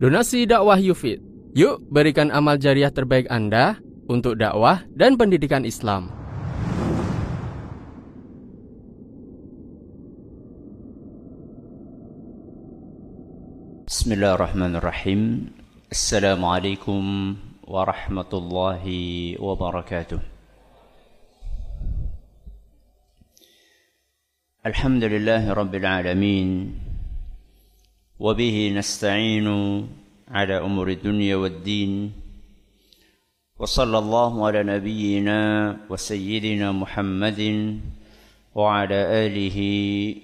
Donasi dakwah Yufid. Yuk berikan amal jariah terbaik Anda untuk dakwah dan pendidikan Islam. Bismillahirrahmanirrahim. Assalamualaikum warahmatullahi wabarakatuh. Alhamdulillahi rabbil alamin. وبه نستعين على أمور الدنيا والدين. وصلى الله على نبينا وسيدنا محمد وعلى آله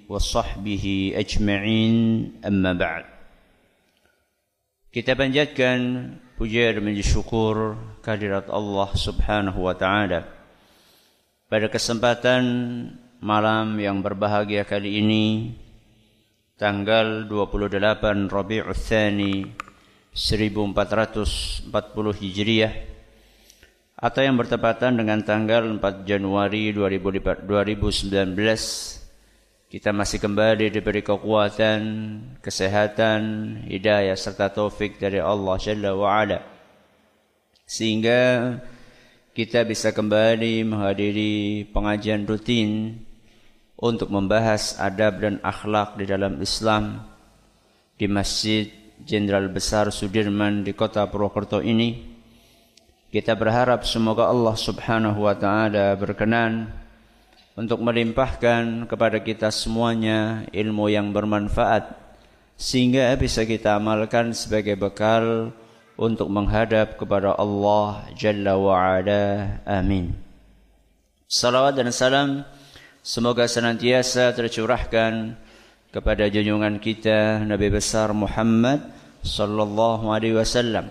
وصحبه أجمعين. أما بعد. كتابا جدكا بجير من الشكور كهدرة الله سبحانه وتعالى pada kesempatan ملام yang berbahagia kali tanggal 28 Rabiul Tsani 1440 Hijriah atau yang bertepatan dengan tanggal 4 Januari 2019 kita masih kembali diberi kekuatan, kesehatan, hidayah serta taufik dari Allah Jalla wa ala. Sehingga kita bisa kembali menghadiri pengajian rutin untuk membahas adab dan akhlak di dalam Islam di Masjid Jenderal Besar Sudirman di kota Purwokerto ini. Kita berharap semoga Allah Subhanahu wa taala berkenan untuk melimpahkan kepada kita semuanya ilmu yang bermanfaat sehingga bisa kita amalkan sebagai bekal untuk menghadap kepada Allah Jalla wa Ala. Amin. Salawat dan salam Semoga senantiasa tercurahkan kepada junjungan kita Nabi besar Muhammad sallallahu alaihi wasallam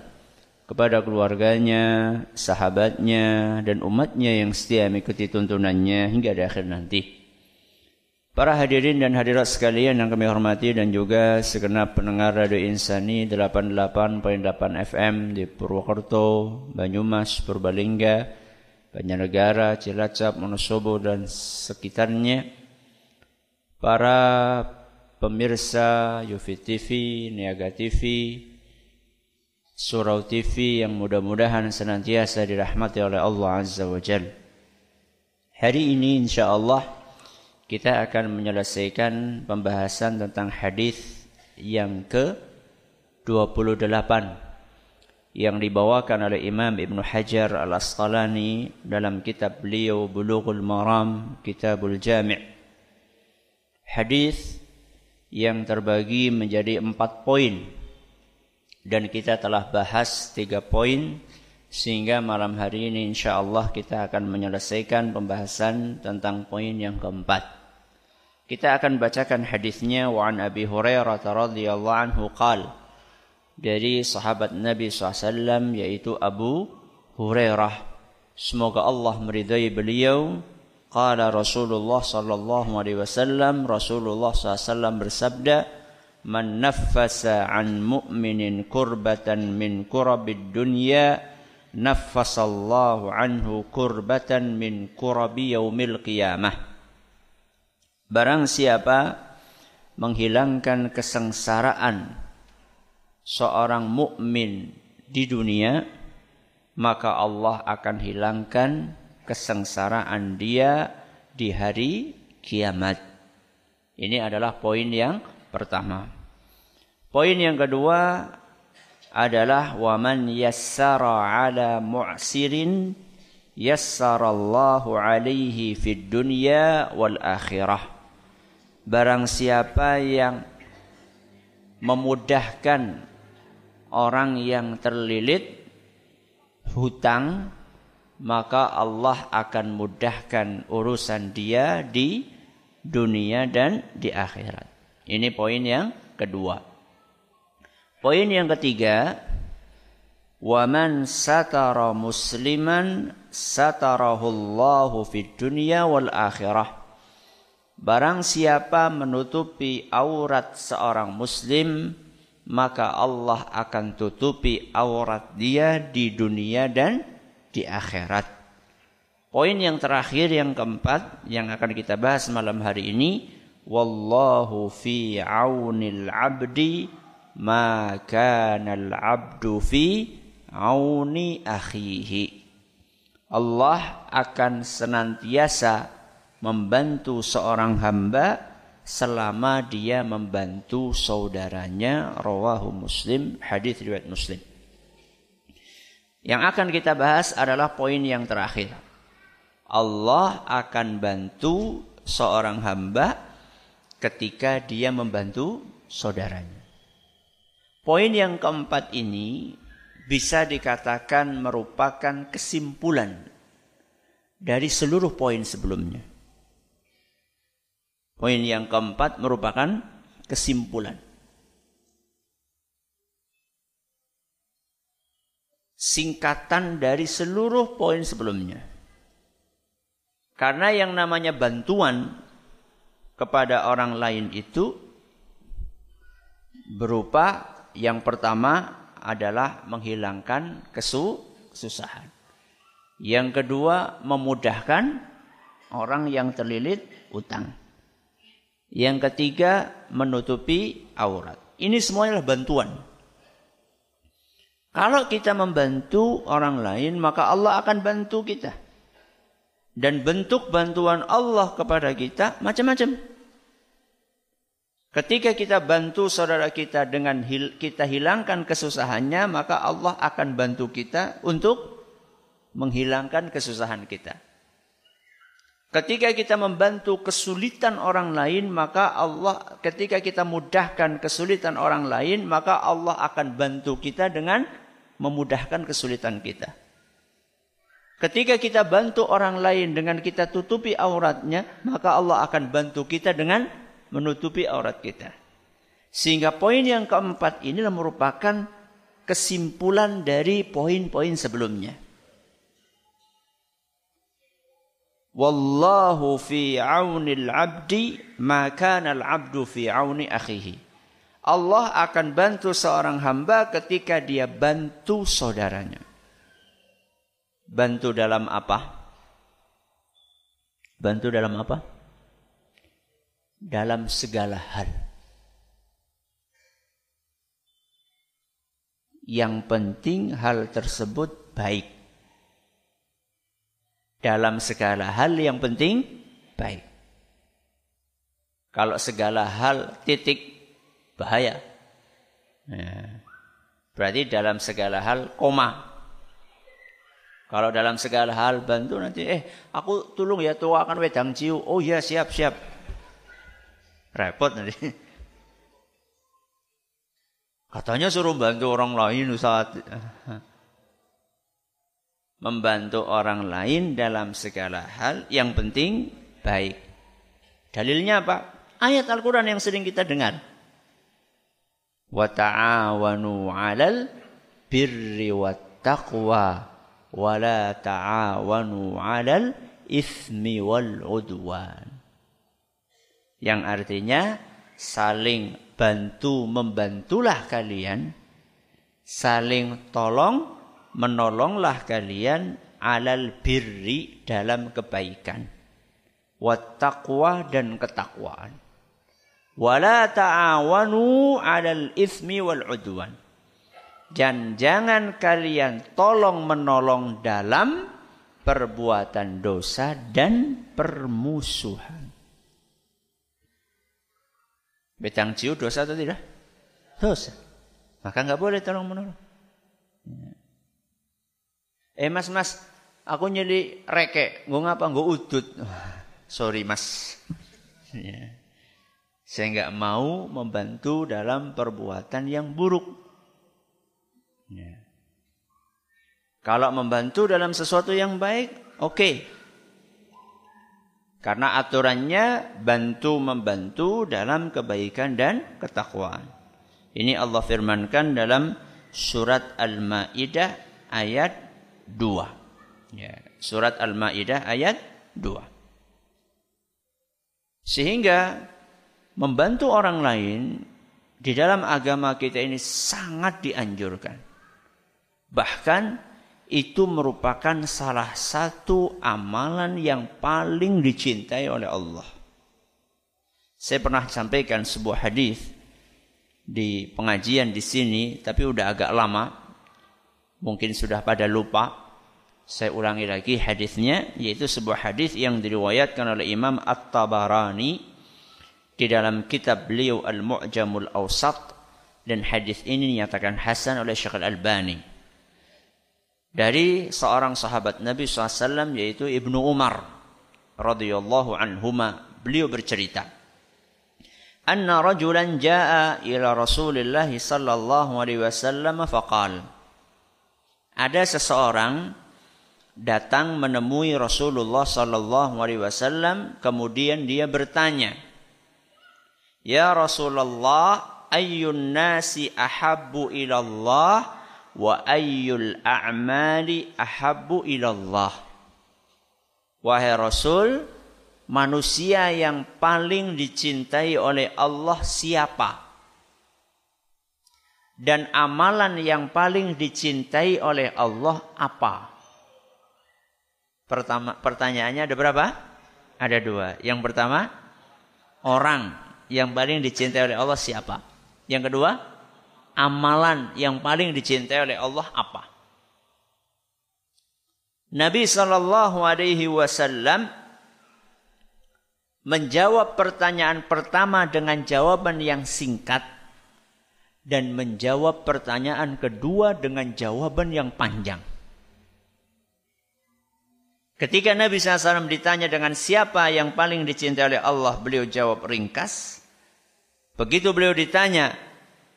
kepada keluarganya, sahabatnya dan umatnya yang setia mengikuti tuntunannya hingga di akhir nanti. Para hadirin dan hadirat sekalian yang kami hormati dan juga segenap pendengar Radio Insani 88.8 FM di Purwokerto, Banyumas, Purbalingga, Banjarnegara, Cilacap, Wonosobo dan sekitarnya. Para pemirsa Yufi TV, Niaga TV, Surau TV yang mudah-mudahan senantiasa dirahmati oleh Allah Azza wa Jal. Hari ini insya Allah kita akan menyelesaikan pembahasan tentang hadis yang ke 28 yang dibawakan oleh Imam Ibn Hajar Al-Asqalani dalam kitab beliau Bulughul Maram Kitabul Jami' hadis yang terbagi menjadi empat poin. Dan kita telah bahas tiga poin sehingga malam hari ini insya Allah kita akan menyelesaikan pembahasan tentang poin yang keempat. Kita akan bacakan hadisnya. Wa an Abi Hurairah radhiyallahu anhu qala dari sahabat Nabi SAW yaitu Abu Hurairah. Semoga Allah meridai beliau. Qala Rasulullah sallallahu alaihi wasallam Rasulullah SAW bersabda Man naffasa an mu'minin kurbatan min kurabid dunya naffasallahu anhu kurbatan min kurabi yaumil qiyamah Barang siapa menghilangkan kesengsaraan seorang mukmin di dunia maka Allah akan hilangkan kesengsaraan dia di hari kiamat. Ini adalah poin yang pertama. Poin yang kedua adalah waman yassara ala mu'sirin yassarallahu alaihi fid dunya wal akhirah. Barang siapa yang memudahkan orang yang terlilit hutang maka Allah akan mudahkan urusan dia di dunia dan di akhirat. Ini poin yang kedua. Poin yang ketiga, man satara musliman satarahullahu fid dunya wal akhirah. Barang siapa menutupi aurat seorang muslim, maka Allah akan tutupi aurat dia di dunia dan di akhirat. Poin yang terakhir yang keempat yang akan kita bahas malam hari ini wallahu fi aunil abdi ma kana al-'abdu fi auni akhihi. Allah akan senantiasa membantu seorang hamba selama dia membantu saudaranya rawahu muslim hadis riwayat muslim. Yang akan kita bahas adalah poin yang terakhir. Allah akan bantu seorang hamba ketika dia membantu saudaranya. Poin yang keempat ini bisa dikatakan merupakan kesimpulan dari seluruh poin sebelumnya. Poin yang keempat merupakan kesimpulan. Singkatan dari seluruh poin sebelumnya. Karena yang namanya bantuan kepada orang lain itu berupa yang pertama adalah menghilangkan kesu kesusahan. Yang kedua, memudahkan orang yang terlilit utang. Yang ketiga, menutupi aurat. Ini semuanya adalah bantuan. Kalau kita membantu orang lain, maka Allah akan bantu kita. Dan bentuk bantuan Allah kepada kita macam-macam. Ketika kita bantu saudara kita dengan hil kita hilangkan kesusahannya, maka Allah akan bantu kita untuk menghilangkan kesusahan kita. Ketika kita membantu kesulitan orang lain, maka Allah ketika kita mudahkan kesulitan orang lain, maka Allah akan bantu kita dengan memudahkan kesulitan kita. Ketika kita bantu orang lain dengan kita tutupi auratnya, maka Allah akan bantu kita dengan menutupi aurat kita. Sehingga poin yang keempat ini merupakan kesimpulan dari poin-poin sebelumnya. Wallahu fi aunil abdi maka al abdu fi auni akhihi. Allah akan bantu seorang hamba ketika dia bantu saudaranya. Bantu dalam apa? Bantu dalam apa? dalam segala hal. Yang penting hal tersebut baik. Dalam segala hal yang penting baik. Kalau segala hal titik bahaya. Ya. Berarti dalam segala hal koma. Kalau dalam segala hal bantu nanti eh aku tolong ya tua akan wedang ciu. Oh ya siap siap. Repot nanti. Katanya suruh bantu orang lain Ustaz. Membantu orang lain dalam segala hal yang penting baik. Dalilnya apa? Ayat Al-Quran yang sering kita dengar. Wa ta'awanu 'alal birri wat taqwa wa la ta'awanu 'alal ismi wal udwan yang artinya saling bantu membantulah kalian saling tolong menolonglah kalian alal birri dalam kebaikan wat taqwa dan ketakwaan wala ta'awanu alal ismi wal udwan dan jangan kalian tolong menolong dalam perbuatan dosa dan permusuhan Betang ciu dosa atau tidak? Dosa. Maka nggak boleh tolong menolong. Ya. Eh mas mas, aku nyeli reke, gue ngapa gue udut. Sorry mas. Ya. Saya nggak mau membantu dalam perbuatan yang buruk. Ya. Kalau membantu dalam sesuatu yang baik, oke. Okay. Karena aturannya bantu membantu dalam kebaikan dan ketakwaan. Ini Allah firmankan dalam surat Al-Maidah ayat 2. Ya, surat Al-Maidah ayat 2. Sehingga membantu orang lain di dalam agama kita ini sangat dianjurkan. Bahkan itu merupakan salah satu amalan yang paling dicintai oleh Allah. Saya pernah sampaikan sebuah hadis di pengajian di sini, tapi udah agak lama. Mungkin sudah pada lupa. Saya ulangi lagi hadisnya, yaitu sebuah hadis yang diriwayatkan oleh Imam At-Tabarani di dalam kitab beliau Al-Mu'jamul Awsat dan hadis ini dinyatakan hasan oleh Syekh Al-Albani dari seorang sahabat Nabi SAW yaitu Ibnu Umar radhiyallahu anhuma beliau bercerita anna rajulan jaa ila Rasulillah sallallahu alaihi wasallam faqal ada seseorang datang menemui Rasulullah sallallahu alaihi wasallam kemudian dia bertanya Ya Rasulullah ayyun nasi ahabbu ilallah wa ayyul a'mali ahabbu ilallah Wahai Rasul manusia yang paling dicintai oleh Allah siapa? Dan amalan yang paling dicintai oleh Allah apa? Pertama, pertanyaannya ada berapa? Ada dua. Yang pertama, orang yang paling dicintai oleh Allah siapa? Yang kedua, amalan yang paling dicintai oleh Allah apa? Nabi Shallallahu Alaihi Wasallam menjawab pertanyaan pertama dengan jawaban yang singkat dan menjawab pertanyaan kedua dengan jawaban yang panjang. Ketika Nabi SAW ditanya dengan siapa yang paling dicintai oleh Allah, beliau jawab ringkas. Begitu beliau ditanya,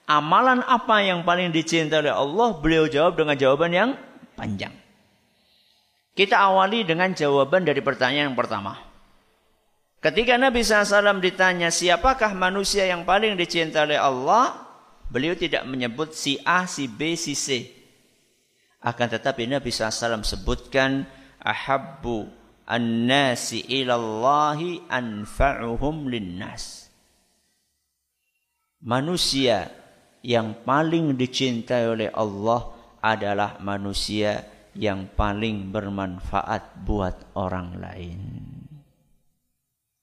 amalan apa yang paling dicintai oleh Allah, beliau jawab dengan jawaban yang panjang. Kita awali dengan jawaban dari pertanyaan yang pertama. Ketika Nabi SAW ditanya siapakah manusia yang paling dicintai oleh Allah, beliau tidak menyebut si A, si B, si C. Akan tetapi Nabi SAW sebutkan ahabbu an-nasi ilallahi anfa'uhum linnas. Manusia yang paling dicintai oleh Allah adalah manusia yang paling bermanfaat buat orang lain.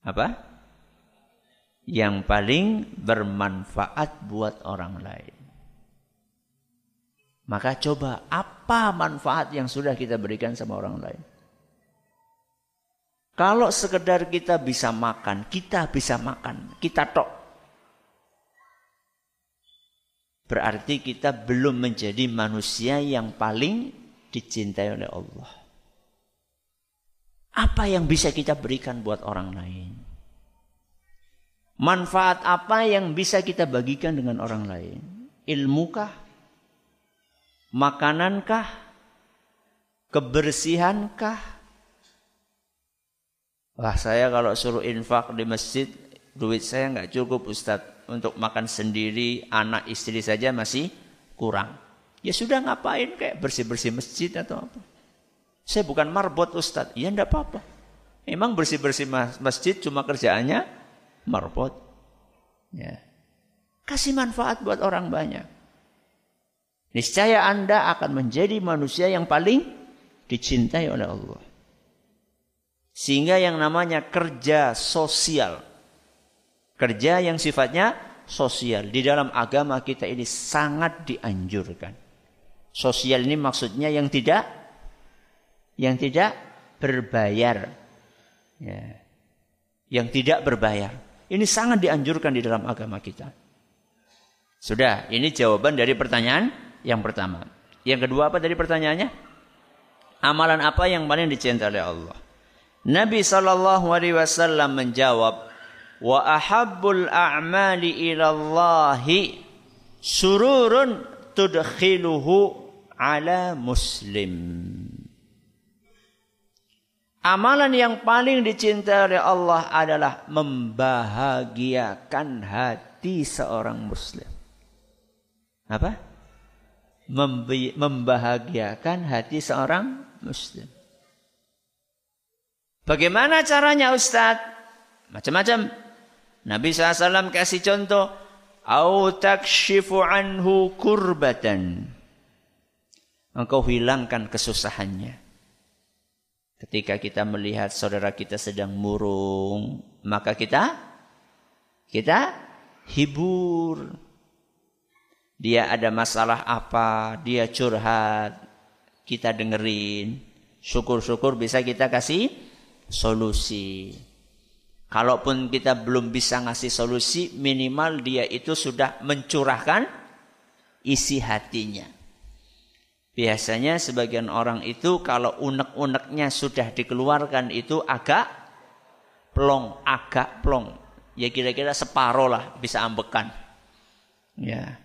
Apa? Yang paling bermanfaat buat orang lain. Maka coba apa manfaat yang sudah kita berikan sama orang lain? Kalau sekedar kita bisa makan, kita bisa makan, kita tok. Berarti kita belum menjadi manusia yang paling dicintai oleh Allah. Apa yang bisa kita berikan buat orang lain? Manfaat apa yang bisa kita bagikan dengan orang lain? Ilmukah? Makanankah? Kebersihankah? Wah saya kalau suruh infak di masjid, duit saya nggak cukup Ustadz. Untuk makan sendiri, anak istri saja masih kurang. Ya sudah ngapain kayak bersih-bersih masjid atau apa. Saya bukan marbot Ustadz. Ya enggak apa-apa. Emang bersih-bersih masjid cuma kerjaannya marbot. Ya. Kasih manfaat buat orang banyak. Niscaya Anda akan menjadi manusia yang paling dicintai oleh Allah. Sehingga yang namanya kerja sosial. Kerja yang sifatnya sosial. Di dalam agama kita ini sangat dianjurkan. Sosial ini maksudnya yang tidak yang tidak berbayar. Ya. Yang tidak berbayar. Ini sangat dianjurkan di dalam agama kita. Sudah, ini jawaban dari pertanyaan yang pertama. Yang kedua apa dari pertanyaannya? Amalan apa yang paling dicintai oleh Allah? Nabi wasallam menjawab, "Wa ahabbul a'mali ila Allahi sururun tudkhiluhu ala muslim." Amalan yang paling dicintai oleh Allah adalah membahagiakan hati seorang muslim. Apa? membahagiakan hati seorang muslim. Bagaimana caranya Ustaz? Macam-macam. Nabi SAW kasih contoh. Au takshifu anhu kurbatan. Engkau hilangkan kesusahannya. Ketika kita melihat saudara kita sedang murung, maka kita kita hibur. Dia ada masalah apa, dia curhat, kita dengerin. Syukur-syukur bisa kita kasih solusi. Kalaupun kita belum bisa ngasih solusi, minimal dia itu sudah mencurahkan isi hatinya. Biasanya sebagian orang itu kalau unek-uneknya sudah dikeluarkan itu agak plong, agak plong. Ya kira-kira separoh lah bisa ambekan. Ya.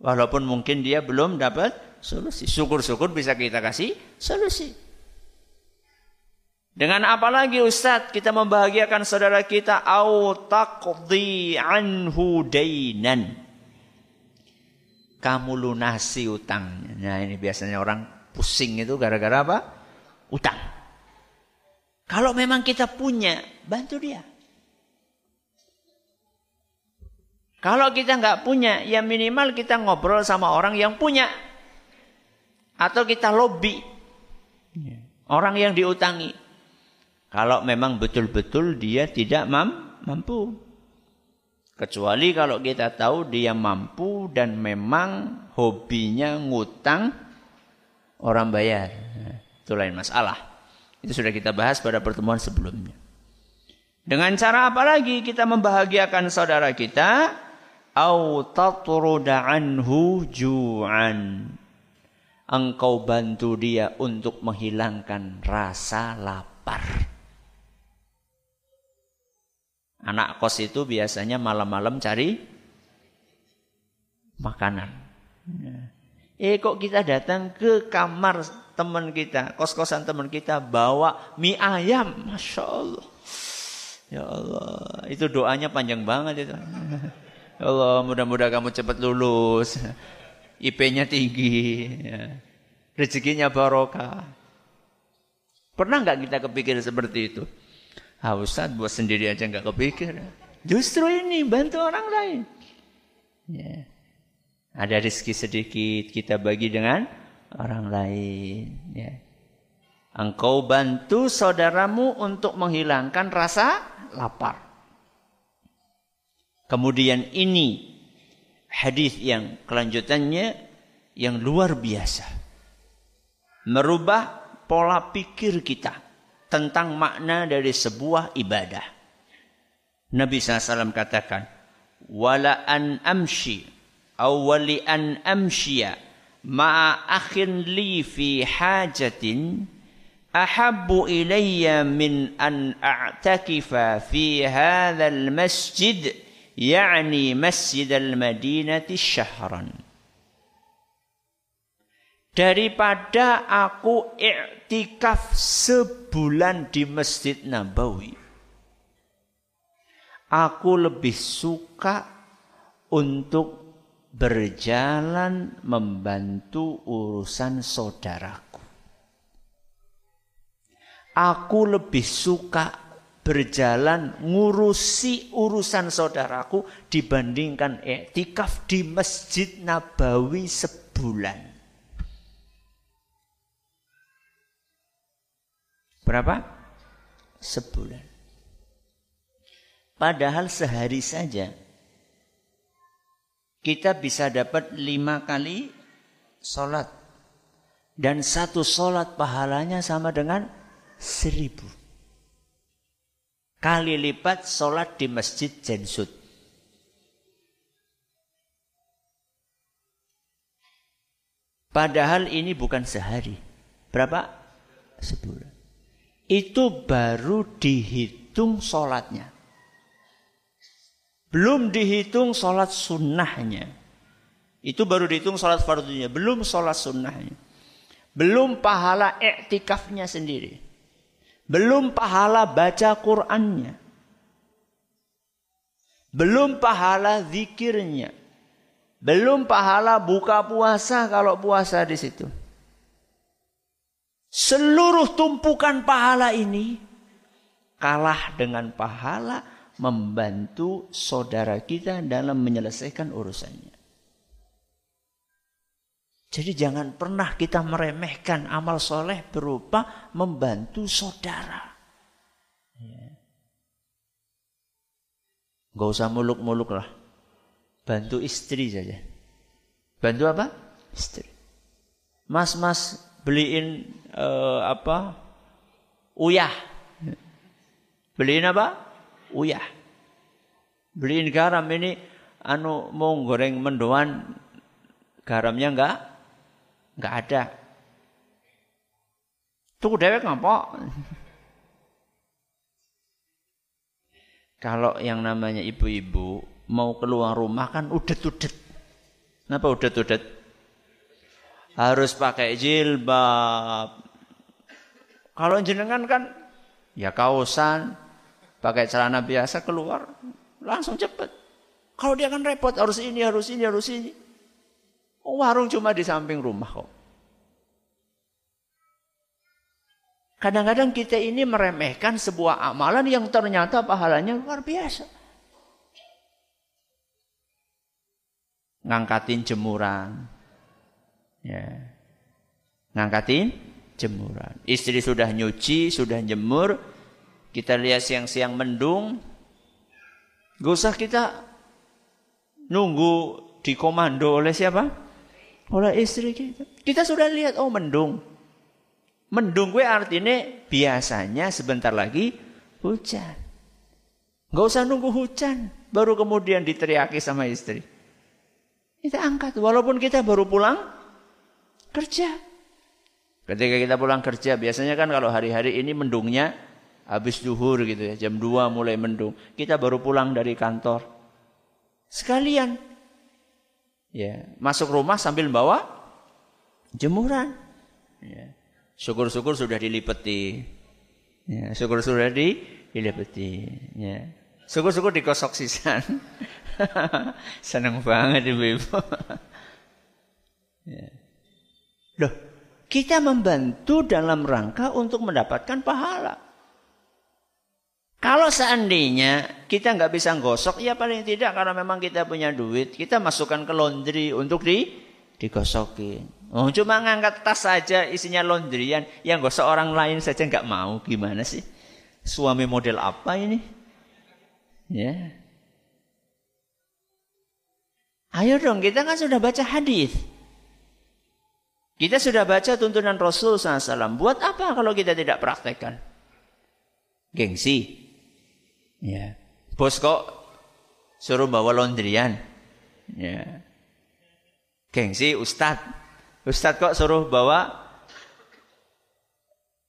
Walaupun mungkin dia belum dapat solusi. Syukur-syukur bisa kita kasih solusi. Dengan apa lagi Ustaz kita membahagiakan saudara kita au taqdi anhu dainan. Kamu lunasi utangnya. Nah ini biasanya orang pusing itu gara-gara apa? Utang. Kalau memang kita punya, bantu dia. Kalau kita nggak punya, ya minimal kita ngobrol sama orang yang punya. Atau kita lobby. Orang yang diutangi. Kalau memang betul-betul dia tidak mam mampu. Kecuali kalau kita tahu dia mampu dan memang hobinya ngutang orang bayar. Itu lain masalah. Itu sudah kita bahas pada pertemuan sebelumnya. Dengan cara apa lagi kita membahagiakan saudara kita? au ju'an. Engkau bantu dia untuk menghilangkan rasa lapar. Anak kos itu biasanya malam-malam cari makanan. Eh kok kita datang ke kamar teman kita, kos-kosan teman kita bawa mie ayam, masya Allah. Ya Allah, itu doanya panjang banget itu. Ya Allah, mudah-mudahan kamu cepat lulus. IP-nya tinggi. Ya. Rezekinya barokah. Pernah nggak kita kepikir seperti itu? Ah Ustaz, buat sendiri aja nggak kepikir. Justru ini bantu orang lain. Ya. Ada rezeki sedikit kita bagi dengan orang lain. Ya. Engkau bantu saudaramu untuk menghilangkan rasa lapar. Kemudian ini hadis yang kelanjutannya yang luar biasa. Merubah pola pikir kita tentang makna dari sebuah ibadah. Nabi SAW katakan, Wala an amshi, awali an amshiya, ma'a akhin li fi hajatin, ahabbu ilayya min an a'takifa fi hadha masjid yakni Masjid al-Madinati syahran. Daripada aku iktikaf sebulan di Masjid Nabawi. Aku lebih suka untuk berjalan membantu urusan saudaraku. Aku lebih suka berjalan ngurusi urusan saudaraku dibandingkan etikaf di Masjid Nabawi sebulan. Berapa? Sebulan. Padahal sehari saja kita bisa dapat lima kali sholat. Dan satu sholat pahalanya sama dengan seribu kali lipat sholat di masjid Jensut. Padahal ini bukan sehari. Berapa? Sebulan. Itu baru dihitung sholatnya. Belum dihitung sholat sunnahnya. Itu baru dihitung sholat fardunya. Belum sholat sunnahnya. Belum pahala iktikafnya sendiri. Belum pahala baca Qur'annya. Belum pahala zikirnya. Belum pahala buka puasa kalau puasa di situ. Seluruh tumpukan pahala ini kalah dengan pahala membantu saudara kita dalam menyelesaikan urusannya. Jadi jangan pernah kita meremehkan amal soleh berupa membantu saudara. Ya. Gak usah muluk-muluk lah. Bantu istri saja. Bantu apa? Istri. Mas-mas beliin uh, apa? Uyah. Beliin apa? Uyah. Beliin garam ini anu mau goreng mendoan garamnya enggak enggak ada. Tuh dewek ngapa? Kalau yang namanya ibu-ibu mau keluar rumah kan udet-udet. Kenapa udet-udet? Harus pakai jilbab. Kalau jenengan kan ya kausan, pakai celana biasa keluar langsung cepet. Kalau dia kan repot harus ini, harus ini, harus ini. Oh, warung cuma di samping rumah kok. Kadang-kadang kita ini meremehkan sebuah amalan yang ternyata pahalanya luar biasa. Ngangkatin jemuran. Ya. Ngangkatin jemuran. Istri sudah nyuci, sudah jemur. Kita lihat siang-siang mendung. Gak usah kita nunggu dikomando oleh siapa? Oleh istri kita. Kita sudah lihat, oh mendung. Mendung gue artinya biasanya sebentar lagi hujan. Gak usah nunggu hujan, baru kemudian diteriaki sama istri. Kita angkat, walaupun kita baru pulang kerja. Ketika kita pulang kerja, biasanya kan kalau hari-hari ini mendungnya habis duhur gitu ya, jam 2 mulai mendung. Kita baru pulang dari kantor. Sekalian ya, masuk rumah sambil bawa jemuran. Ya. Syukur-syukur sudah dilipeti. Ya, syukur sudah di, dilipeti. Ya. Syukur-syukur dikosok sisan. Senang banget ibu-ibu. ya. Loh, kita membantu dalam rangka untuk mendapatkan pahala. Kalau seandainya kita nggak bisa gosok, ya paling tidak karena memang kita punya duit, kita masukkan ke laundry untuk di digosokin. Oh, cuma ngangkat tas saja isinya laundryan, yang gosok orang lain saja nggak mau. Gimana sih? Suami model apa ini? Ya. Ayo dong, kita kan sudah baca hadis. Kita sudah baca tuntunan Rasul SAW. Buat apa kalau kita tidak praktekkan? Gengsi. Ya. Bos kok suruh bawa laundryan. Ya. Gengsi Ustadz. Ustadz kok suruh bawa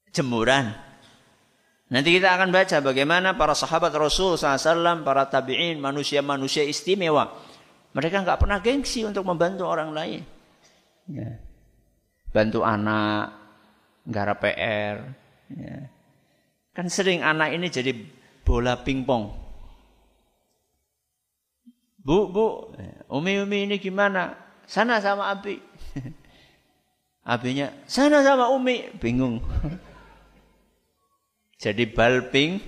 jemuran. Nanti kita akan baca bagaimana para sahabat Rasul SAW, para tabi'in, manusia-manusia istimewa. Mereka nggak pernah gengsi untuk membantu orang lain. Ya. Bantu anak, gara PR. Ya. Kan sering anak ini jadi bola pingpong. Bu, bu, Umi, Umi ini gimana? Sana sama Abi. Abinya, sana sama Umi. Bingung. Jadi bal ping,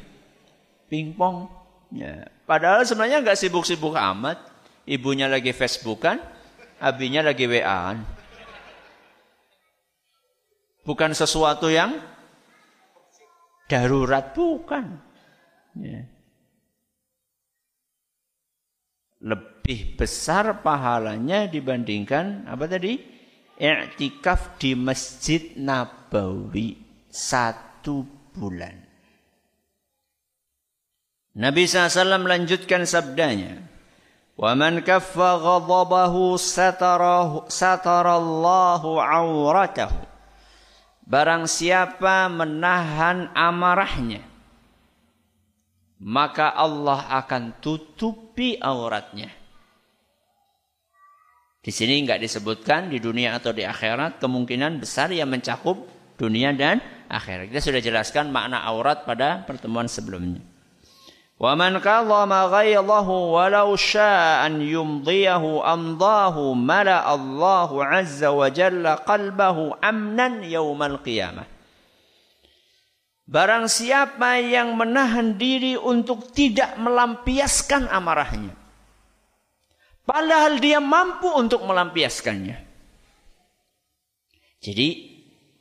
pingpong. Ya. Padahal sebenarnya nggak sibuk-sibuk amat. Ibunya lagi Facebookan, abinya lagi WA-an. Bukan sesuatu yang darurat, bukan. Ya. Lebih besar pahalanya dibandingkan apa tadi? i'tikaf di Masjid Nabawi satu bulan. Nabi SAW melanjutkan sabdanya. Wa man kaffa ghadabahu satarallahu awratahu. Barang siapa menahan amarahnya, maka Allah akan tutupi auratnya. Di sini enggak disebutkan di dunia atau di akhirat kemungkinan besar yang mencakup dunia dan akhirat. Kita sudah jelaskan makna aurat pada pertemuan sebelumnya. Wa man kadhama ghaydahu walau syaa an yumdiyahu amdahu mala Allahu azza wa jalla qalbahu amnan. Barang siapa yang menahan diri untuk tidak melampiaskan amarahnya Padahal dia mampu untuk melampiaskannya. Jadi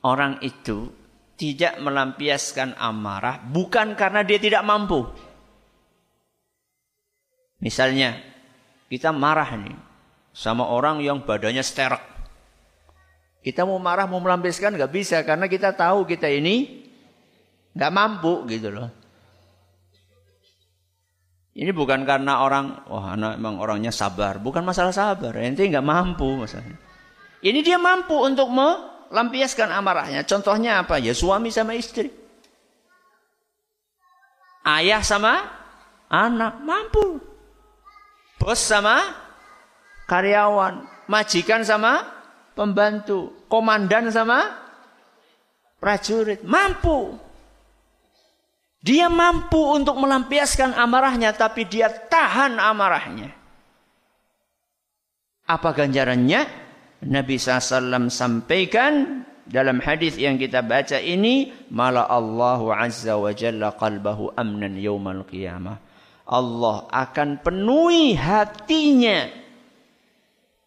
orang itu tidak melampiaskan amarah bukan karena dia tidak mampu. Misalnya kita marah nih. sama orang yang badannya sterek. Kita mau marah, mau melampiaskan nggak bisa karena kita tahu kita ini nggak mampu gitu loh. Ini bukan karena orang, wah anak emang orangnya sabar, bukan masalah sabar, ente nggak mampu masalahnya. Ini dia mampu untuk melampiaskan amarahnya. Contohnya apa? Ya suami sama istri. Ayah sama anak mampu. Bos sama karyawan, majikan sama pembantu, komandan sama prajurit mampu. Dia mampu untuk melampiaskan amarahnya, tapi dia tahan amarahnya. Apa ganjarannya? Nabi SAW sampaikan dalam hadis yang kita baca ini, mala Allahu Azza wa Jalla qalbahu amnan yaumal qiyamah. Allah akan penuhi hatinya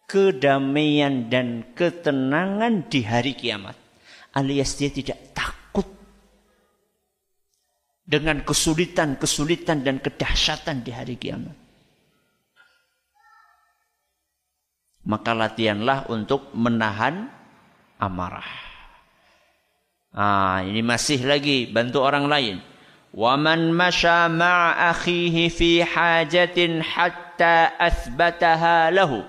kedamaian dan ketenangan di hari kiamat. Alias dia tidak takut dengan kesulitan-kesulitan dan kedahsyatan di hari kiamat. Maka latihanlah untuk menahan amarah. Ah, ini masih lagi bantu orang lain. Waman masya ma'a akhihi fi hajatin hatta athbataha lahu.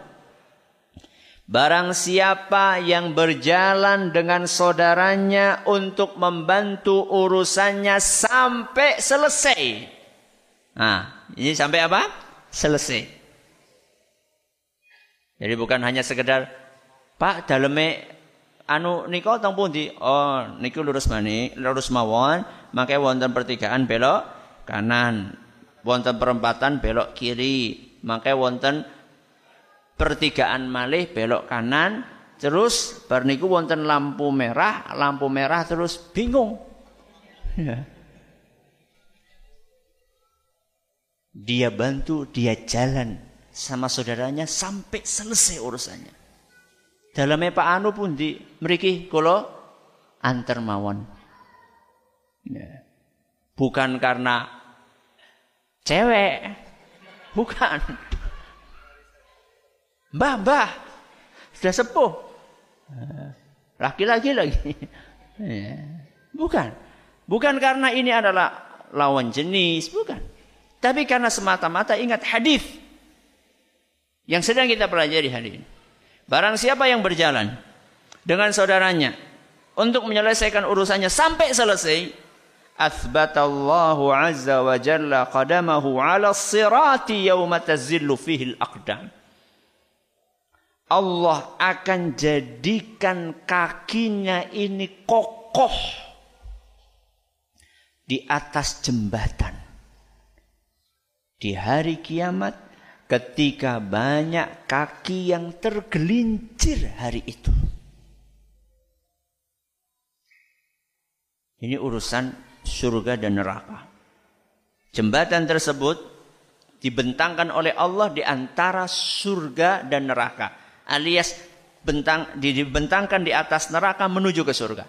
Barang siapa yang berjalan dengan saudaranya untuk membantu urusannya sampai selesai. Nah, ini sampai apa? Selesai. Jadi bukan hanya sekedar Pak daleme anu niko teng pundi? Oh, niku lurus mani, lurus mawon, makanya wonten pertigaan belok kanan. Wonten perempatan belok kiri, makanya wonten pertigaan malih belok kanan terus berniku wonten lampu merah lampu merah terus bingung ya. dia bantu dia jalan sama saudaranya sampai selesai urusannya dalamnya Pak Anu pun di meriki kalau antar mawon ya. bukan karena cewek bukan Mbah, mbah, sudah sepuh. Laki-laki lagi. Ya. Bukan. Bukan karena ini adalah lawan jenis, bukan. Tapi karena semata-mata ingat hadis yang sedang kita pelajari hari ini. Barang siapa yang berjalan dengan saudaranya untuk menyelesaikan urusannya sampai selesai, athbatallahu azza wa jalla qadamahu ala sirati yawma tazillu fihi al-aqdam. Allah akan jadikan kakinya ini kokoh di atas jembatan. Di hari kiamat ketika banyak kaki yang tergelincir hari itu. Ini urusan surga dan neraka. Jembatan tersebut dibentangkan oleh Allah di antara surga dan neraka alias bentang dibentangkan di atas neraka menuju ke surga.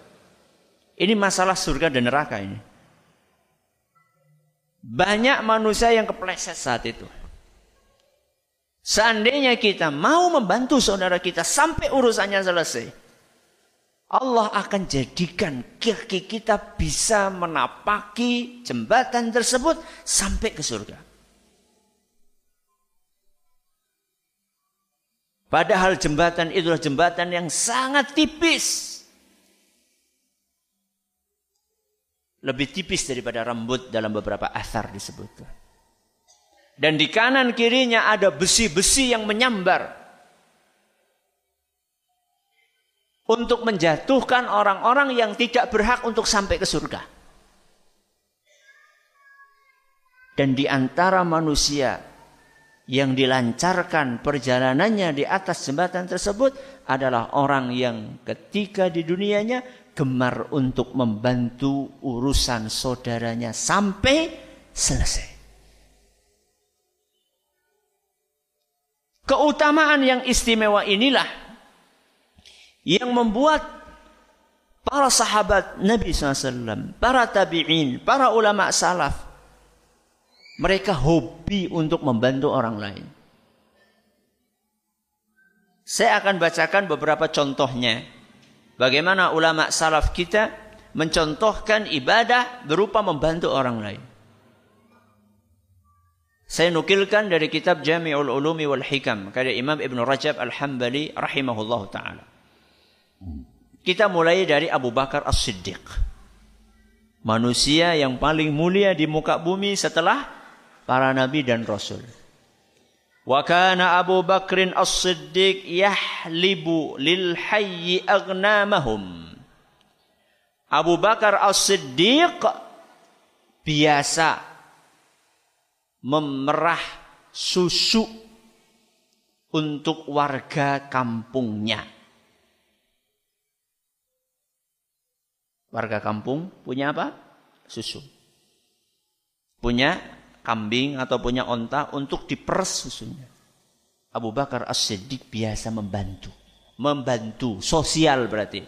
Ini masalah surga dan neraka ini. Banyak manusia yang kepleset saat itu. Seandainya kita mau membantu saudara kita sampai urusannya selesai. Allah akan jadikan kaki kita bisa menapaki jembatan tersebut sampai ke surga. Padahal jembatan itulah jembatan yang sangat tipis. Lebih tipis daripada rambut dalam beberapa asar disebutkan. Dan di kanan kirinya ada besi-besi yang menyambar. Untuk menjatuhkan orang-orang yang tidak berhak untuk sampai ke surga. Dan di antara manusia yang dilancarkan perjalanannya di atas jembatan tersebut adalah orang yang ketika di dunianya gemar untuk membantu urusan saudaranya sampai selesai. Keutamaan yang istimewa inilah yang membuat para sahabat Nabi SAW, para tabi'in, para ulama salaf mereka hobi untuk membantu orang lain. Saya akan bacakan beberapa contohnya. Bagaimana ulama salaf kita mencontohkan ibadah berupa membantu orang lain. Saya nukilkan dari kitab Jami'ul Ulumi wal Hikam karya Imam Ibn Rajab Al-Hambali rahimahullah taala. Kita mulai dari Abu Bakar As-Siddiq. Manusia yang paling mulia di muka bumi setelah para nabi dan rasul. Wa kana Abu Bakrin As-Siddiq yahlibu lil hayyi aghnamahum. Abu Bakar As-Siddiq biasa memerah susu untuk warga kampungnya. Warga kampung punya apa? Susu. Punya kambing atau punya onta untuk diperes susunya. Abu Bakar As-Siddiq biasa membantu. Membantu, sosial berarti.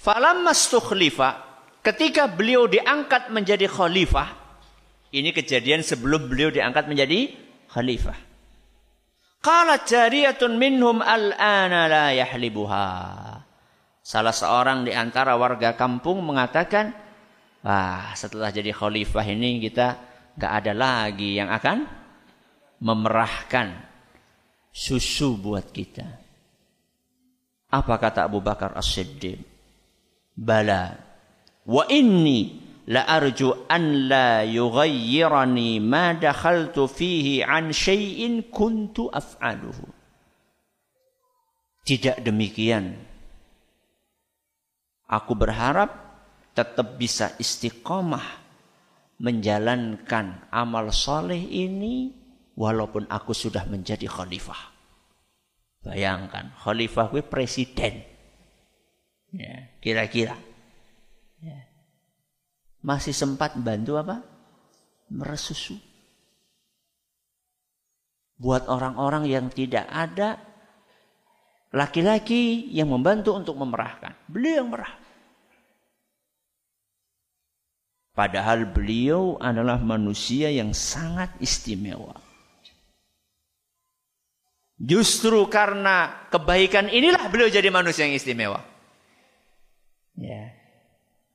Falamma stukhlifa ketika beliau diangkat menjadi khalifah, ini kejadian sebelum beliau diangkat menjadi khalifah. Qalat jariyatun minhum al-ana la yahlibuha. Salah seorang di antara warga kampung mengatakan, Wah, setelah jadi khalifah ini kita gak ada lagi yang akan memerahkan susu buat kita. Apa kata Abu Bakar As-Siddiq? Bala, Wa inni la arju an la yughayyirani ma dakhaltu fihi an syai'in kuntu af'aluhu. Tidak demikian. Aku berharap tetap bisa istiqomah menjalankan amal soleh ini walaupun aku sudah menjadi khalifah. Bayangkan, khalifah gue presiden. Ya, kira-kira. Masih sempat bantu apa? Meresusu. Buat orang-orang yang tidak ada laki-laki yang membantu untuk memerahkan. Beliau yang merah. Padahal beliau adalah manusia yang sangat istimewa. Justru karena kebaikan inilah beliau jadi manusia yang istimewa. Ya.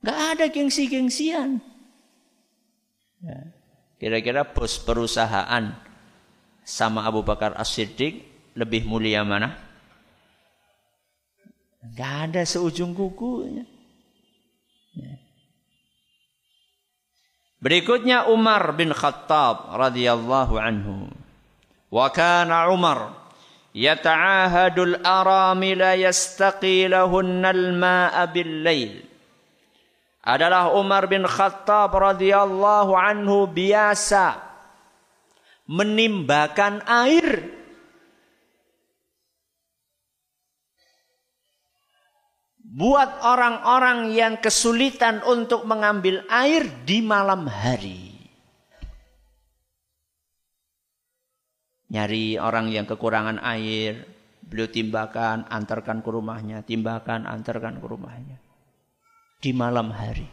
Gak ada gengsi-gengsian. Ya. Kira-kira bos perusahaan sama Abu Bakar As-Siddiq lebih mulia mana? Gak ada seujung kukunya. Ya. Berikutnya Umar bin Khattab radhiyallahu anhu. Wa kana Umar yastaqi lahunna al-ma'a bil-lail adalah Umar bin Khattab radhiyallahu anhu biasa menimbakan air buat orang-orang yang kesulitan untuk mengambil air di malam hari. Nyari orang yang kekurangan air, beliau timbakan, antarkan ke rumahnya, timbakan, antarkan ke rumahnya di malam hari.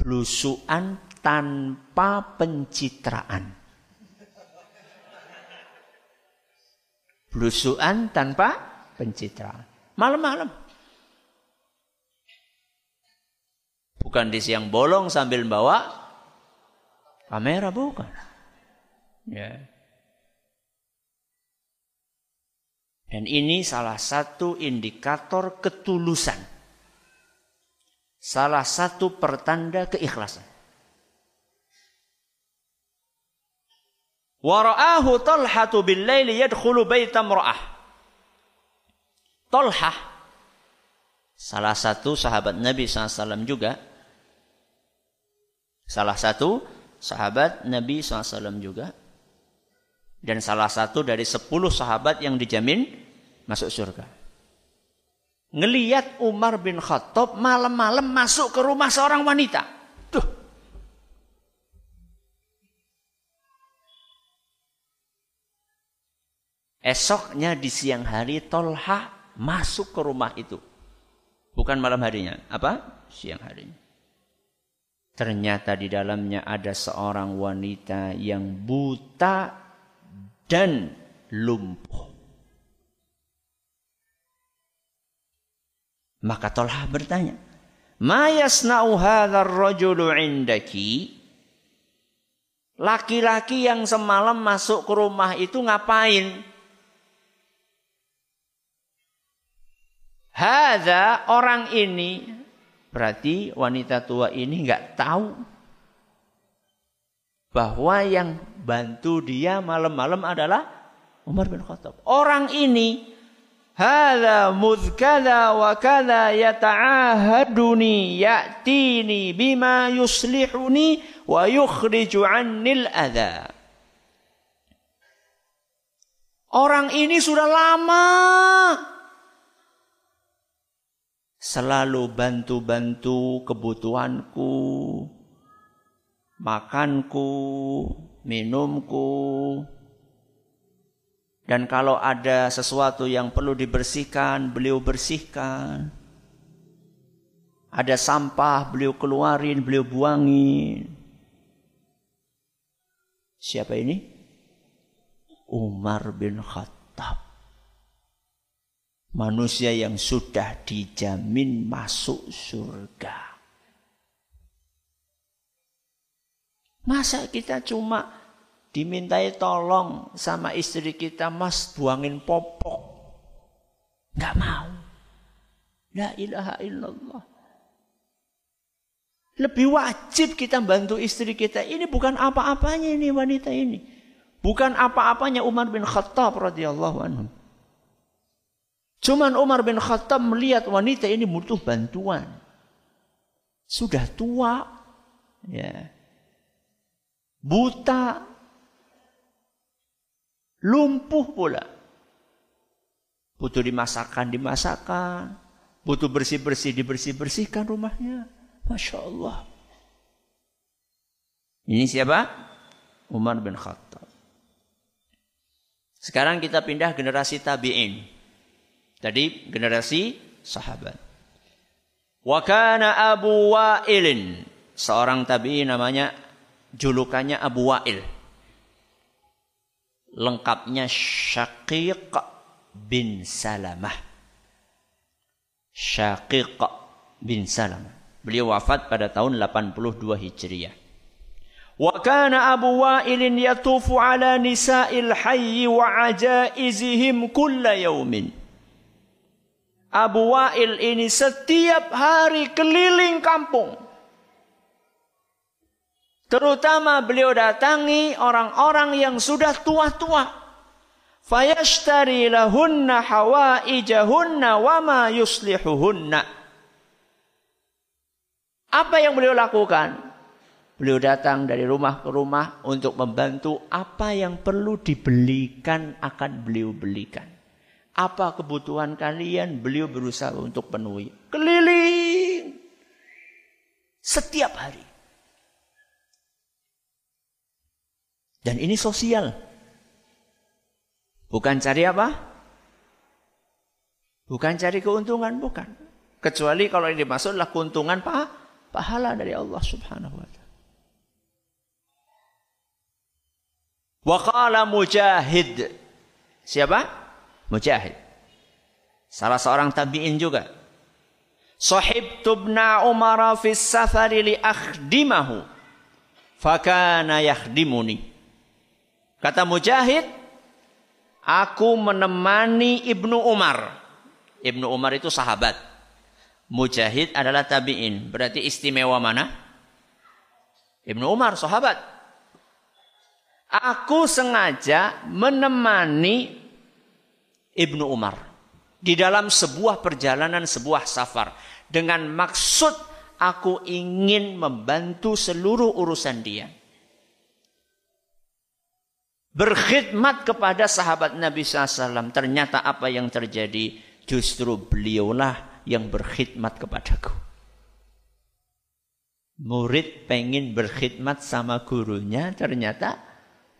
Belusuan tanpa pencitraan. Belusuan tanpa pencitraan. Malam-malam. Bukan di siang bolong sambil bawa kamera, bukan. Ya. Dan ini salah satu indikator ketulusan salah satu pertanda keikhlasan. Wara'ahu Talhatu bil-laili yadkhulu baita mra'ah. Talhah salah satu sahabat Nabi SAW juga salah satu sahabat Nabi SAW juga dan salah satu dari sepuluh sahabat yang dijamin masuk surga ngeliat Umar bin Khattab malam-malam masuk ke rumah seorang wanita. Tuh. Esoknya di siang hari Tolha masuk ke rumah itu. Bukan malam harinya. Apa? Siang harinya. Ternyata di dalamnya ada seorang wanita yang buta dan lumpuh. Maka Tolha bertanya, "Ma yasna'u hadzal rajulu 'indaki?" Laki-laki yang semalam masuk ke rumah itu ngapain? Hada orang ini Berarti wanita tua ini nggak tahu bahwa yang bantu dia malam-malam adalah Umar bin Khattab. Orang ini hadza mudkada wa kada yata'ahaduni ya'tini bima yuslihuni wa yukhriju 'annil adha. Orang ini sudah lama selalu bantu-bantu kebutuhanku, makanku, minumku. Dan kalau ada sesuatu yang perlu dibersihkan, beliau bersihkan. Ada sampah, beliau keluarin, beliau buangin. Siapa ini? Umar bin Khattab manusia yang sudah dijamin masuk surga. Masa kita cuma dimintai tolong sama istri kita, mas buangin popok. Gak mau. La ilaha illallah. Lebih wajib kita bantu istri kita. Ini bukan apa-apanya ini wanita ini. Bukan apa-apanya Umar bin Khattab radhiyallahu anhu. Cuman Umar bin Khattab melihat wanita ini butuh bantuan. Sudah tua, ya. buta, lumpuh pula. Butuh dimasakkan, dimasakkan. Butuh bersih-bersih, dibersih-bersihkan rumahnya. Masya Allah. Ini siapa? Umar bin Khattab. Sekarang kita pindah generasi tabi'in. Tadi generasi sahabat. Wa kana Abu Wa'ilin. Seorang tabi namanya julukannya Abu Wa'il. Lengkapnya Syaqiq bin Salamah. Syaqiq bin Salamah. Beliau wafat pada tahun 82 Hijriah. Wa kana Abu Wa'ilin yatufu ala nisa'il hayyi wa ajaizihim kulla yaumin. Abu Wa'il ini setiap hari keliling kampung. Terutama beliau datangi orang-orang yang sudah tua-tua. Fayashtari lahunna hawaijahunna wa ma yuslihuhunna. Apa yang beliau lakukan? Beliau datang dari rumah ke rumah untuk membantu apa yang perlu dibelikan akan beliau belikan. Apa kebutuhan kalian? Beliau berusaha untuk penuhi. Keliling. Setiap hari. Dan ini sosial. Bukan cari apa? Bukan cari keuntungan, bukan. Kecuali kalau ini dimaksud adalah keuntungan pa pahala dari Allah Subhanahu wa taala. Wa Mujahid. Siapa? Mujahid. Salah seorang tabi'in juga. Sahib tubna Umar fi safari li akhdimahu. Fakana yakhdimuni. Kata Mujahid, aku menemani Ibnu Umar. Ibnu Umar itu sahabat. Mujahid adalah tabi'in. Berarti istimewa mana? Ibnu Umar, sahabat. Aku sengaja menemani Ibnu Umar di dalam sebuah perjalanan, sebuah safar dengan maksud aku ingin membantu seluruh urusan dia. Berkhidmat kepada sahabat Nabi SAW. Ternyata apa yang terjadi? Justru beliaulah yang berkhidmat kepadaku. Murid pengen berkhidmat sama gurunya, ternyata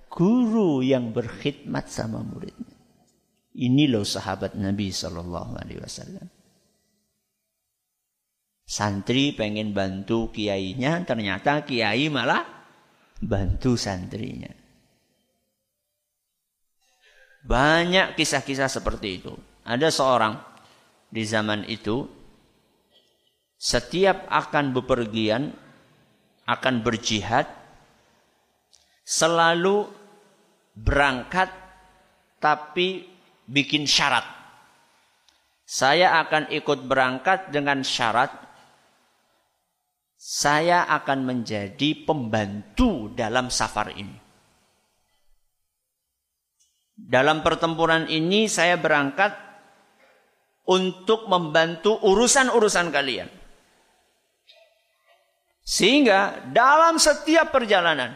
guru yang berkhidmat sama muridnya. Ini loh sahabat Nabi Sallallahu Alaihi Wasallam. Santri pengen bantu kiainya, ternyata kiai malah bantu santrinya. Banyak kisah-kisah seperti itu. Ada seorang di zaman itu setiap akan bepergian, akan berjihad, selalu berangkat tapi bikin syarat. Saya akan ikut berangkat dengan syarat saya akan menjadi pembantu dalam safar ini. Dalam pertempuran ini saya berangkat untuk membantu urusan-urusan kalian. Sehingga dalam setiap perjalanan,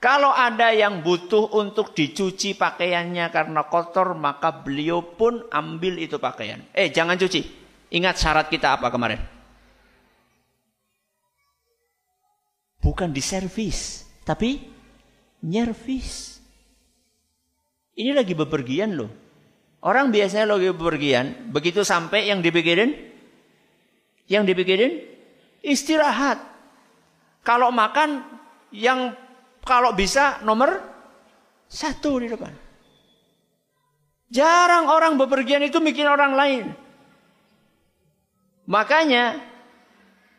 kalau ada yang butuh untuk dicuci pakaiannya karena kotor, maka beliau pun ambil itu pakaian. Eh, jangan cuci. Ingat syarat kita apa kemarin? Bukan di servis, tapi nyervis. Ini lagi bepergian loh. Orang biasanya lagi bepergian, begitu sampai yang dipikirin, yang dipikirin istirahat. Kalau makan, yang kalau bisa nomor satu di depan. Jarang orang bepergian itu mikir orang lain. Makanya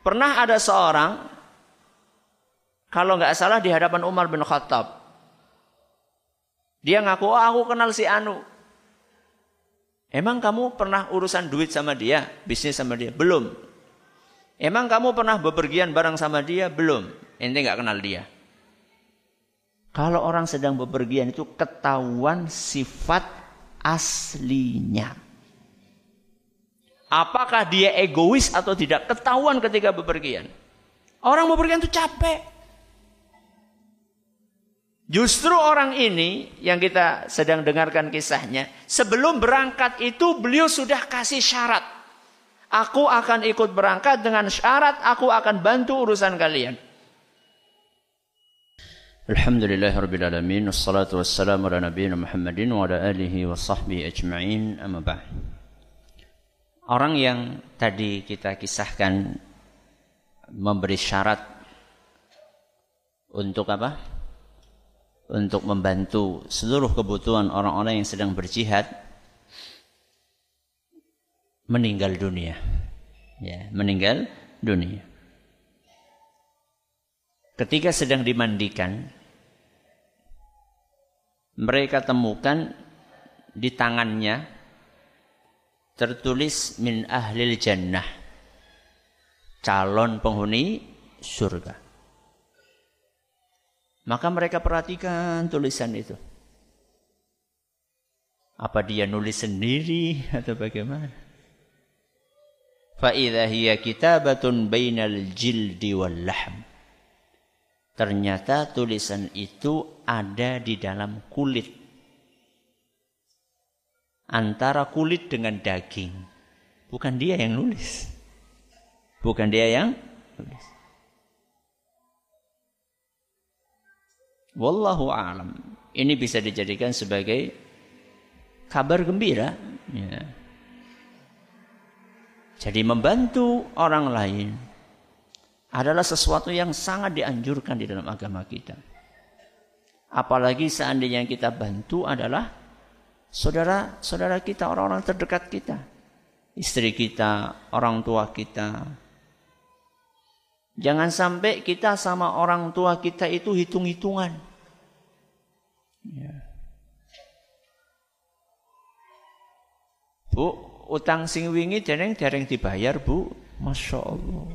pernah ada seorang kalau nggak salah di hadapan Umar bin Khattab. Dia ngaku, oh aku kenal si Anu. Emang kamu pernah urusan duit sama dia? Bisnis sama dia? Belum. Emang kamu pernah bepergian bareng sama dia? Belum. Ente nggak kenal dia. Kalau orang sedang bepergian itu ketahuan sifat aslinya. Apakah dia egois atau tidak? Ketahuan ketika bepergian. Orang bepergian itu capek. Justru orang ini yang kita sedang dengarkan kisahnya, sebelum berangkat itu beliau sudah kasih syarat. Aku akan ikut berangkat dengan syarat aku akan bantu urusan kalian. Alhamdulillah Rabbil Wassalatu wassalamu ala nabiyina Muhammadin Wa ala alihi wa sahbihi ajma'in Amma ba'd Orang yang tadi kita kisahkan Memberi syarat Untuk apa? Untuk membantu seluruh kebutuhan orang-orang yang sedang berjihad meninggal dunia. Ya, meninggal dunia. Ketika sedang dimandikan, mereka temukan di tangannya tertulis min ahlil jannah calon penghuni surga. Maka mereka perhatikan tulisan itu. Apa dia nulis sendiri atau bagaimana? Fa'idha hiya kitabatun bainal jildi wal lahm. Ternyata tulisan itu ada di dalam kulit. Antara kulit dengan daging. Bukan dia yang nulis. Bukan dia yang nulis. Wallahu alam. Ini bisa dijadikan sebagai kabar gembira. Ya. Jadi membantu orang lain adalah sesuatu yang sangat dianjurkan di dalam agama kita. Apalagi seandainya yang kita bantu adalah saudara-saudara kita, orang-orang terdekat kita. Istri kita, orang tua kita. Jangan sampai kita sama orang tua kita itu hitung-hitungan. Ya. Bu, utang sing wingi dereng dereng dibayar, Bu. Masya Allah.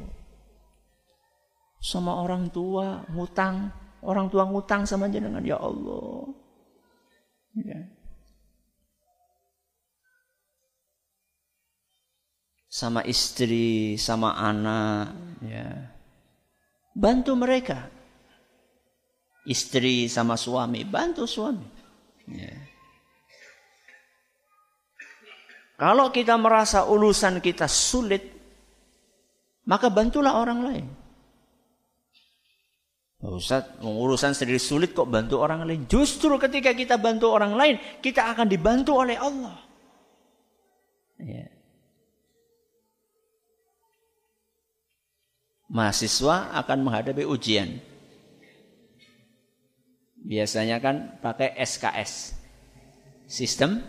Sama orang tua ngutang, orang tua ngutang sama jenengan ya Allah. Ya. Sama istri, sama anak, ya. Bantu mereka istri sama suami, bantu suami. Ya. Kalau kita merasa urusan kita sulit, maka bantulah orang lain. Ustaz, urusan sendiri sulit kok bantu orang lain. Justru ketika kita bantu orang lain, kita akan dibantu oleh Allah. Ya. Mahasiswa akan menghadapi ujian. Biasanya kan pakai SKS. Sistem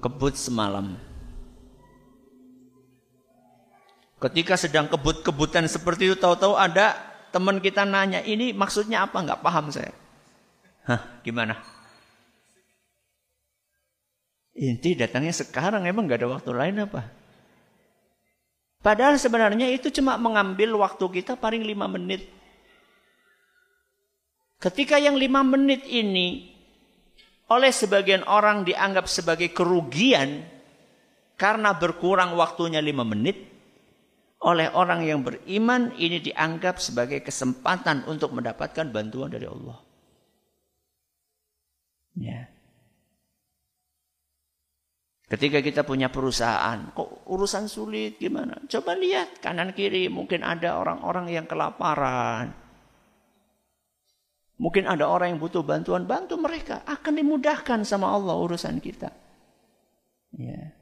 kebut semalam. Ketika sedang kebut-kebutan seperti itu tahu-tahu ada teman kita nanya, ini maksudnya apa? Enggak paham saya. Hah, gimana? Inti datangnya sekarang, emang nggak ada waktu lain apa? Padahal sebenarnya itu cuma mengambil waktu kita paling lima menit. Ketika yang lima menit ini oleh sebagian orang dianggap sebagai kerugian karena berkurang waktunya lima menit, oleh orang yang beriman ini dianggap sebagai kesempatan untuk mendapatkan bantuan dari Allah. Ya. Ketika kita punya perusahaan, kok urusan sulit gimana? Coba lihat kanan kiri, mungkin ada orang-orang yang kelaparan. Mungkin ada orang yang butuh bantuan, bantu mereka. Akan dimudahkan sama Allah urusan kita. Ya.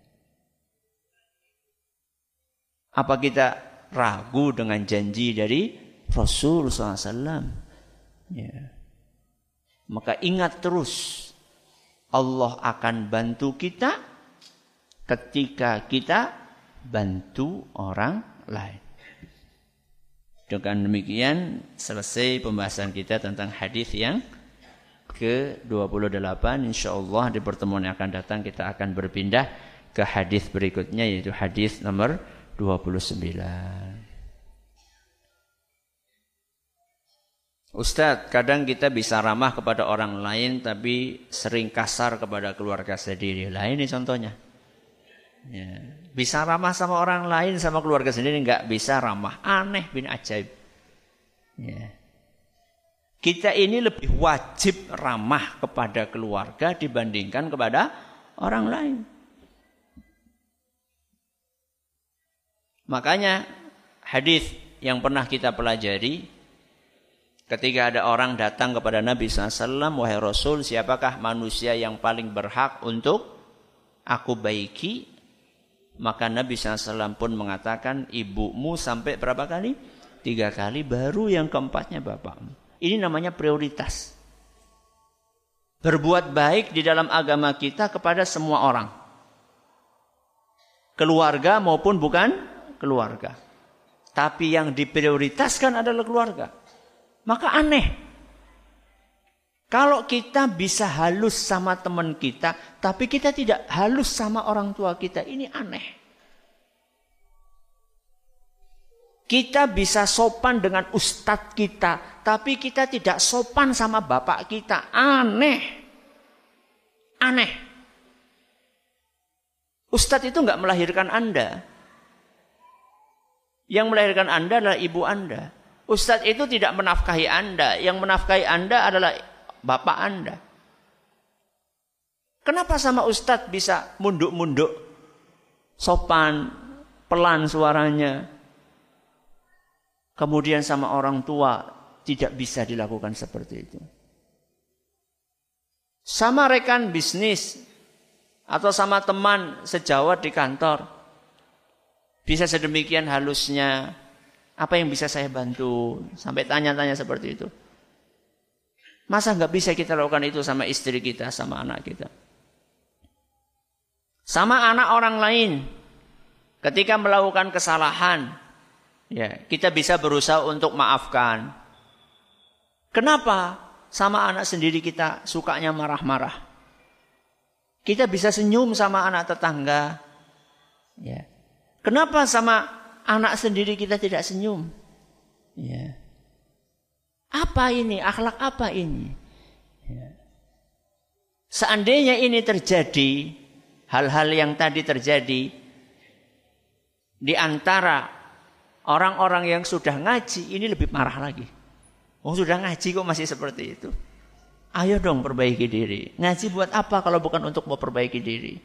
Apa kita ragu dengan janji dari Rasul SAW? Ya. Maka ingat terus, Allah akan bantu kita ketika kita bantu orang lain. Dengan demikian selesai pembahasan kita tentang hadis yang ke-28 insyaallah di pertemuan yang akan datang kita akan berpindah ke hadis berikutnya yaitu hadis nomor 29. Ustadz, kadang kita bisa ramah kepada orang lain tapi sering kasar kepada keluarga sendiri. Lain ini contohnya. Ya. Bisa ramah sama orang lain sama keluarga sendiri nggak bisa ramah. Aneh bin ajaib. Ya. Kita ini lebih wajib ramah kepada keluarga dibandingkan kepada orang lain. Makanya hadis yang pernah kita pelajari ketika ada orang datang kepada Nabi SAW, wahai Rasul, siapakah manusia yang paling berhak untuk aku baiki? Maka Nabi SAW pun mengatakan ibumu sampai berapa kali? Tiga kali baru yang keempatnya bapakmu. Ini namanya prioritas. Berbuat baik di dalam agama kita kepada semua orang. Keluarga maupun bukan keluarga. Tapi yang diprioritaskan adalah keluarga. Maka aneh. Kalau kita bisa halus sama teman kita, tapi kita tidak halus sama orang tua kita, ini aneh. Kita bisa sopan dengan ustadz kita, tapi kita tidak sopan sama bapak kita. Aneh. Aneh. Ustadz itu nggak melahirkan Anda. Yang melahirkan Anda adalah ibu Anda. Ustadz itu tidak menafkahi Anda. Yang menafkahi Anda adalah bapak Anda. Kenapa sama Ustadz bisa munduk-munduk? Sopan, pelan suaranya, kemudian sama orang tua tidak bisa dilakukan seperti itu. Sama rekan bisnis atau sama teman sejawat di kantor bisa sedemikian halusnya apa yang bisa saya bantu sampai tanya-tanya seperti itu. Masa nggak bisa kita lakukan itu sama istri kita, sama anak kita? Sama anak orang lain ketika melakukan kesalahan, Ya, kita bisa berusaha untuk maafkan. Kenapa sama anak sendiri kita sukanya marah-marah? Kita bisa senyum sama anak tetangga. Ya. Kenapa sama anak sendiri kita tidak senyum? Ya. Apa ini? Akhlak apa ini? Ya. Seandainya ini terjadi, hal-hal yang tadi terjadi di antara Orang-orang yang sudah ngaji ini lebih marah lagi. Oh sudah ngaji kok masih seperti itu. Ayo dong perbaiki diri. Ngaji buat apa kalau bukan untuk memperbaiki diri?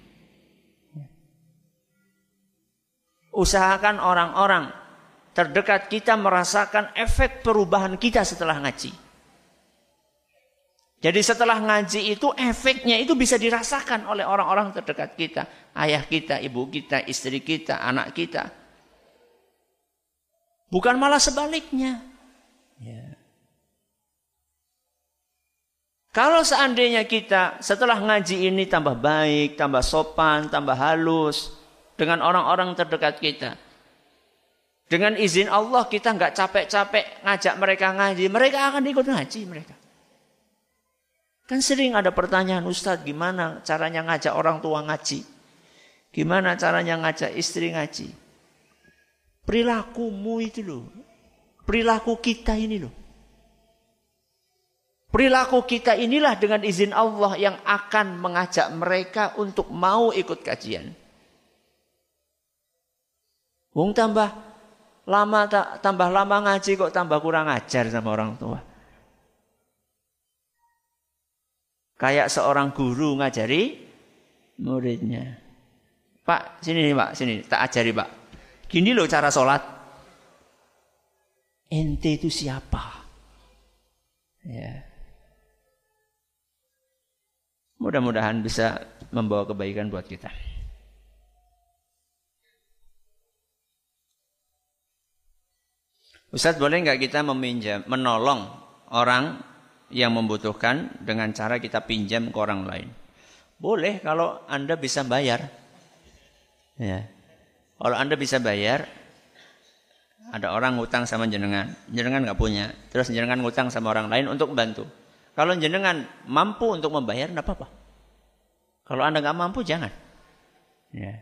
Usahakan orang-orang terdekat kita merasakan efek perubahan kita setelah ngaji. Jadi setelah ngaji itu efeknya itu bisa dirasakan oleh orang-orang terdekat kita. Ayah kita, ibu kita, istri kita, anak kita. Bukan malah sebaliknya. Ya. Kalau seandainya kita setelah ngaji ini tambah baik, tambah sopan, tambah halus dengan orang-orang terdekat kita. Dengan izin Allah kita nggak capek-capek ngajak mereka ngaji, mereka akan ikut ngaji mereka. Kan sering ada pertanyaan Ustadz gimana caranya ngajak orang tua ngaji? Gimana caranya ngajak istri ngaji? Perilakumu itu loh. Perilaku kita ini loh. Perilaku kita inilah dengan izin Allah yang akan mengajak mereka untuk mau ikut kajian. Wong tambah lama tak tambah lama ngaji kok tambah kurang ajar sama orang tua. Kayak seorang guru ngajari muridnya. Pak, sini nih Pak, sini tak ajari Pak. Gini loh cara sholat. Ente itu siapa? Ya. Mudah-mudahan bisa membawa kebaikan buat kita. Ustadz boleh nggak kita meminjam, menolong orang yang membutuhkan dengan cara kita pinjam ke orang lain? Boleh kalau Anda bisa bayar. Ya. Kalau Anda bisa bayar, ada orang ngutang sama jenengan, jenengan nggak punya, terus jenengan ngutang sama orang lain untuk membantu. Kalau jenengan mampu untuk membayar, tidak apa-apa. Kalau anda nggak mampu, jangan. Ya.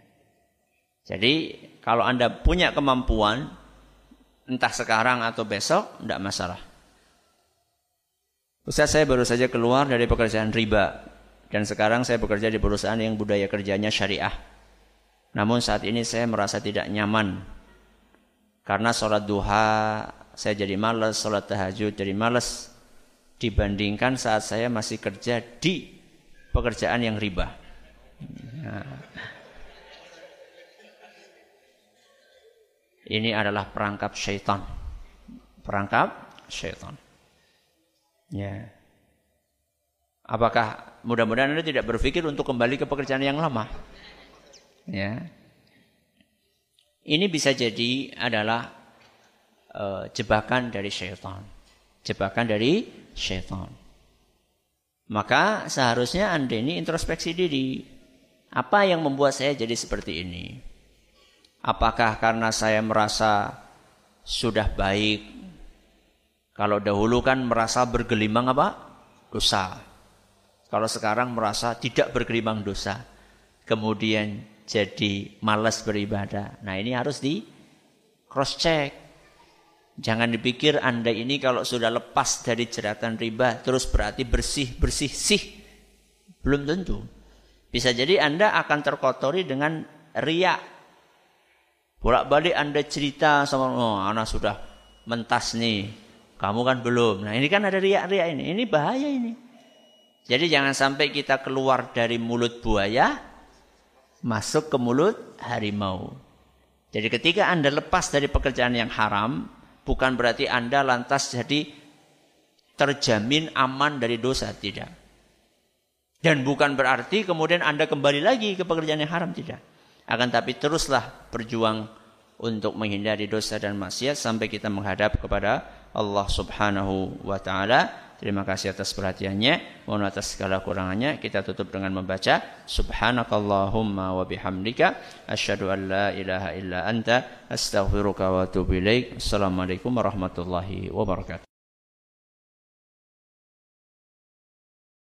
Jadi kalau anda punya kemampuan, entah sekarang atau besok, tidak masalah. Ustaz saya baru saja keluar dari pekerjaan riba dan sekarang saya bekerja di perusahaan yang budaya kerjanya syariah. Namun saat ini saya merasa tidak nyaman karena sholat duha saya jadi malas, sholat tahajud jadi malas dibandingkan saat saya masih kerja di pekerjaan yang riba. Nah. Ini adalah perangkap syaitan. Perangkap syaitan. Ya. Apakah mudah-mudahan Anda tidak berpikir untuk kembali ke pekerjaan yang lama? Ya. Ini bisa jadi adalah uh, jebakan dari syaitan. Jebakan dari syaitan. Maka seharusnya Anda ini introspeksi diri. Apa yang membuat saya jadi seperti ini? Apakah karena saya merasa sudah baik? Kalau dahulu kan merasa bergelimang apa? Dosa. Kalau sekarang merasa tidak bergelimang dosa. Kemudian jadi malas beribadah. Nah ini harus di cross check. Jangan dipikir Anda ini kalau sudah lepas dari jeratan riba terus berarti bersih-bersih sih. Belum tentu. Bisa jadi Anda akan terkotori dengan riak. Bolak-balik Anda cerita sama oh anak sudah mentas nih. Kamu kan belum. Nah, ini kan ada riak-riak ini. Ini bahaya ini. Jadi jangan sampai kita keluar dari mulut buaya masuk ke mulut harimau. Jadi ketika Anda lepas dari pekerjaan yang haram, bukan berarti Anda lantas jadi terjamin aman dari dosa, tidak. Dan bukan berarti kemudian Anda kembali lagi ke pekerjaan yang haram, tidak. Akan tapi teruslah berjuang untuk menghindari dosa dan maksiat sampai kita menghadap kepada Allah Subhanahu wa taala Terima kasih atas perhatiannya. Mohon atas segala kurangannya. Kita tutup dengan membaca Subhanakallahumma wa bihamdika asyhadu an la ilaha illa anta astaghfiruka wa atubu ilaik. Assalamualaikum warahmatullahi wabarakatuh.